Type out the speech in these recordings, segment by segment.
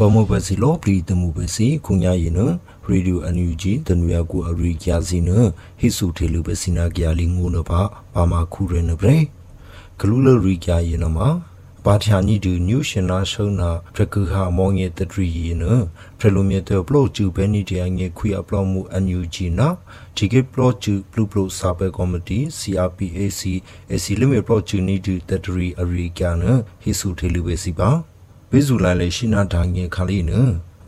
ပမောပစီလောပရီတမှုပစီခုညာရင်နရေဒီယိုအန်ယူဂျီတနွေကူအရိကျစီနဟိစုထေလူပစီနာကြလီငုနပါပါမခုရနပရေဂလူလရိကျရင်နမှာဘာထယာနီဒူနျူရှင်နာရှုံနာပရကူဟာမောင်ရဲ့တတရီရင်နဖရလိုမြတဲ့ပလော့ကျူဘဲနီတယငယ်ခွေအပလော့မှုအန်ယူဂျီနာဒီကေပလော့ကျူဘလူးပလော့စာပဲကော်မတီ CRPAC AC လိမေပလော့ကျူနီဒူတတရီအရိကျနဟိစုထေလူပဲစီပါ ဘေဇူလာလေရှိနာဒါငယ်ခါလေးန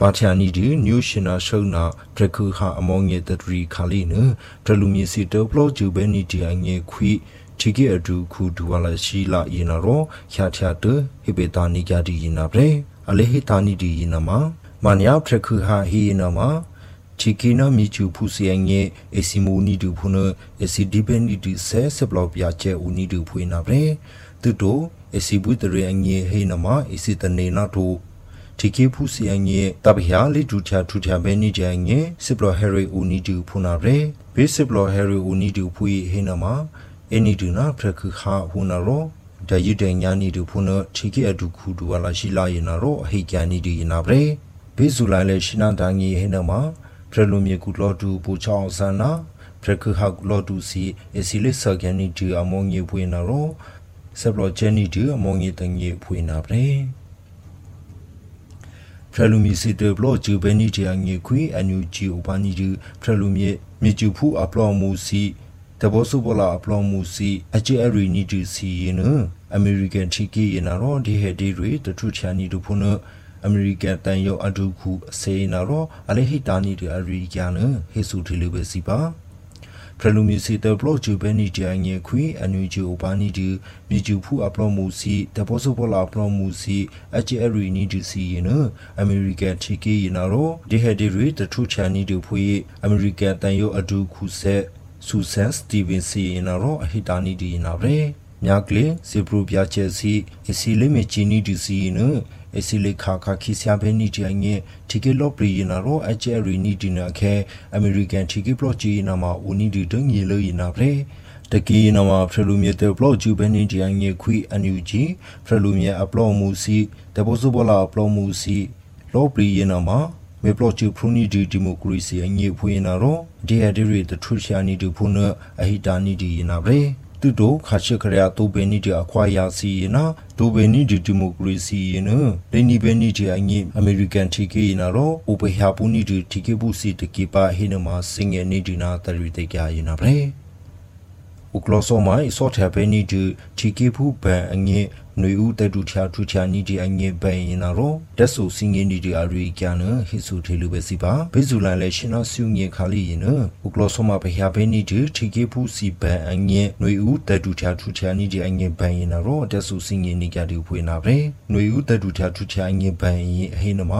ပါထယာနီဒီနျူရှင်နာရှုံနာဒရခုဟာအမောင်ရဲ့တတရီခါလေးနဒလူမီစီတောပလော့ကျူဘဲနီတယငယ်ခွေချီကေအဒူခုဒူဝါလာရှိလာယနာရောခ ्या ထ ्या တဟိပေတာနိကြဒီယနာပရေအလေဟိတာနိဒီယနာမမန်ယာဖရခုဟာဟိယနာမချီကီနာမီချူဖူစီယငေအစီမူနီဒူဖုနအစီဒီပန်နီဒီဆဲဆဘလောက်ပြကျဲဦးနီဒူဖွေနာပရေတူတို အစီဘူးတရေငေဟိနမအစီတနေနာတိုတီကေဖူစီအငေတပဟယာလီဒူချာထူချာဘဲနီဂျန်ငေစစ်ဘလဟရီဦးနီဒူဖုနာရေဘေးစစ်ဘလဟရီဦးနီဒူဖွေဟိနမအနီဒူနာဖရခခဟူနာရောဒါယူတဲ့ညာနီဒူဖုနချီကေအဒူခုဒူဝလာရှိလာရင်နာရောအဟိကန်နီဒီ နာပရေဘေဇူလိုက်လေရှိနာဒန်ငီဟိနမဖရလူမြေကူလော်ဒူပူချောင်းဆန်နာဖရခခလော်ဒူစီအစီလစ်ဆာကန်နီဒီအမောင်ငီပွေနာရောဆပ်လော်ဂျန်နီဒီအမောင်ငီတငီပွေနာပရေဖရလူမီစီတဘလော့ဂျူဘဲနီတီအငေခွေအန်ယူဂျီအိုပါနီဒီဖရလူမီမြေကျူဖူအပလော့မူစီတဘောစုပလာအပလောမှုစီအချေအရီနီတီစီယနအမေရိကန်ချီကီယနာရောဒီဟက်ဒီရီတထူချာနီတို့ဖုနအမေရိကန်တန်ယောအဒုခုအစေနာရောအလေဟိတာနီတွေအရီကျန်ဟေဆူထီလိုပဲစီပါ ဖရလူမီစီတဘလော့ဂျူဘဲနီဂျာငေခွေအန်ယူဂျီအိုဘာနီဒီမီဂျူဖူအပလောမှုစီတဘောစုပလာအပလောမှုစီအချေအရီနီတီစီယနအမေရိကန်ချီကီယနာရောဒီဟက်ဒီရီတထူချာနီတို့ဖွေအမေရိကန်တန်ယောအဒုခုဆက်ဆူဆန်စတီဗင်စီနာရောအဟိတာနီဒီနာဗရေမြကလေစီပရူပြချေစီအစီလေးမချီနီဒီစီန အစီလေးခါခါခီဆာဘဲနီတီအငဲတီကေလော့ပရီနာရောအချယ်ရီနီဒီနာခဲအမေရိကန်တီကေပလော့ချီနာမှာဦးနီဒီဒငီလို့ရနာဗရေတကီနမဖရလူမြေတဲ့ဘလော့ဂျူဘဲနီဒီအငဲခွီအန်ယူဂျီဖရလူမြေအပလော့မူစီတဘောစုဘလာအပလော့မူစီလော့ပရီနာမှာမေပလော့ချူဖရူနီဒီဒီမိုကရေစီအငြိဖွေးနာတော့ဒီအဒီရီတထူရှာနီဒီဖုန်အဟိတာနီဒီနာဗ ရေတူတိုခါချခရယာတိုဘဲနီဒီအခွာယာစီနာတိုဘဲနီဒီဒီမိုကရေစီနလေနီဘဲနီဒီအငြိအမေရိကန်တီကေနာတော့အိုပဟာပူနီဒီတီကေဘူးစီတကေပါဟိနမစင်ငယ်နီဒီနာတရီတေကြရနာဗရေ ဥကလောဆောမိုင်ဆော့ထဘဲနီဒီတီကေဖူဘန်အငြိနွေဦးတတူချာထူချာနီဒီအငေဘန်ရင်နာရောတက်ဆူစင်းငင်းဒီဒီအရီကျန်နဟိဆူထေလူပဲစီပါဘေဇူလန်လဲရှင်နာစုငေခါလီရင်နဥကလောဆမဘဟယာဘဲနီဒီထီကေဖူစီဘန်အငေနွေဦးတတူချာထူချာနီဒီအငေဘန်ရင်နာရောတက်ဆူစင်းငင်းနီကြဒီဖွေနာပဲနွေဦးတတူချာထူချာအငေဘန်ရင်ဟိနမ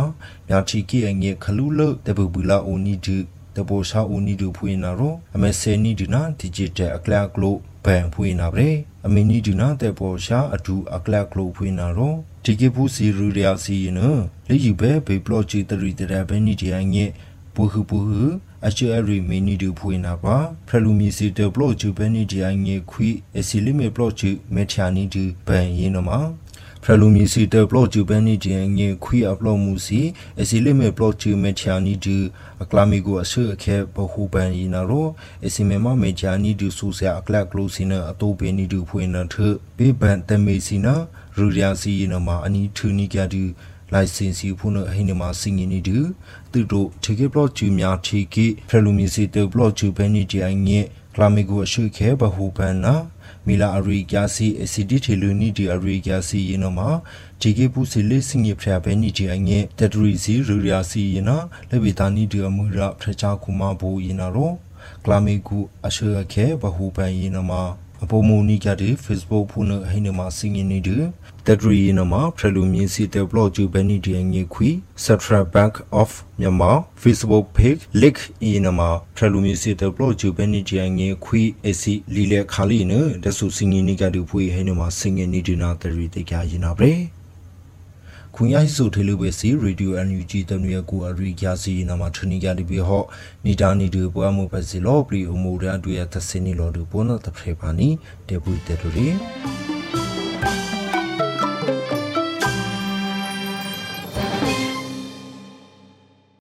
ညာချီကေအငေခလူလတပူပူလာအိုနီဒီ တပိုရှာဦးနီဒူဖွေနာရောအမေဆယ်နီဒီနာဒီဂျစ်တယ်အကလကလိုဘန်ဖွေနာဗရေအမီနီဒူနာတဲ့ပေါ်ရှာအဒူအကလကလိုဖွေနာရောဒီကေဘူးစီရူရယာစီနလေယူပဲဘေပလော့ချီတရီတရဘဲနီဒီအငဲပူဟုပူဟုအချေအရီမီနီဒူဖွေနာပါဖရလူမီစီတဘလော့ချီဘဲနီဒီအငဲခွီအစီလီမေဘလော့ချီမေချာနီဒူဘန်ရင်နမှာ ဖရလူမီစီတဘလော့ဂျူဘန်နီဂျင်ငေခွီအပလော့မူစီအစီလိမေဘလော့ဂျူမေချာနီဒီအကလာမီကိုအဆွေအခဲဘဟုပန်ယီနာရောအစီမေမမေချာနီဒီဆူဆာအကလက်ကလိုစီနာအတိုဘေနီဒီဖွေနာထဘေဘန်တမေစီနာရူရီယာစီနာမအနီထူနီကြဒီ license ဖုန်းအဟိနေမှာစင်ငင်းနေတူသူတို့ ticket block ဂျူများ ticket ဖရလူမီစီတ block ဂျူဘန်နီဂျင်ငေ ကလာမီကိုအဆွေခဲဘဟုပန်နာမီလာအရီကျာစီအစီဒီထေလူနီဒီအရီကျာစီယနောမှာဒီကေပူစီလေးစင်ရဖရဘဲနီဒီအငဲတဒရီစီရူရာစီယနာလေဘီတာနီဒီအမူရာဖရချာကူမာဘူယနာရောကလာမီကူအရှေခဲဘဟူပန်ယနာမှာ အပေါ်မူနီကတဲ့ Facebook ဖုန်းဟိနေမှာစင်နေတယ်တဒရီနမှာဖရလူမြင်းစီတဲ့ blog ဂျူဘနီဒီငေခွီ Central Bank of Myanmar Facebook page link အင်းမှာဖရလူမြင်းစီတဲ့ blog ဂျူဘနီဒီငေခွီ AC လီလေခါလီနဒဆူစင်နေကတူဖွေဟိနေမှာစင်နေဒီနာတရီတေကြရင်နာပဲ ခွန်ရိုက်စုထေလူပဲစီရေဒီယိုအန်ယူဂျီတနွေကိုအရိယာစီနာမထနီကြဒီဘေဟော့နီတာနီဒီပွားမှုပဲစီလောပရီအမှုရအတွေ့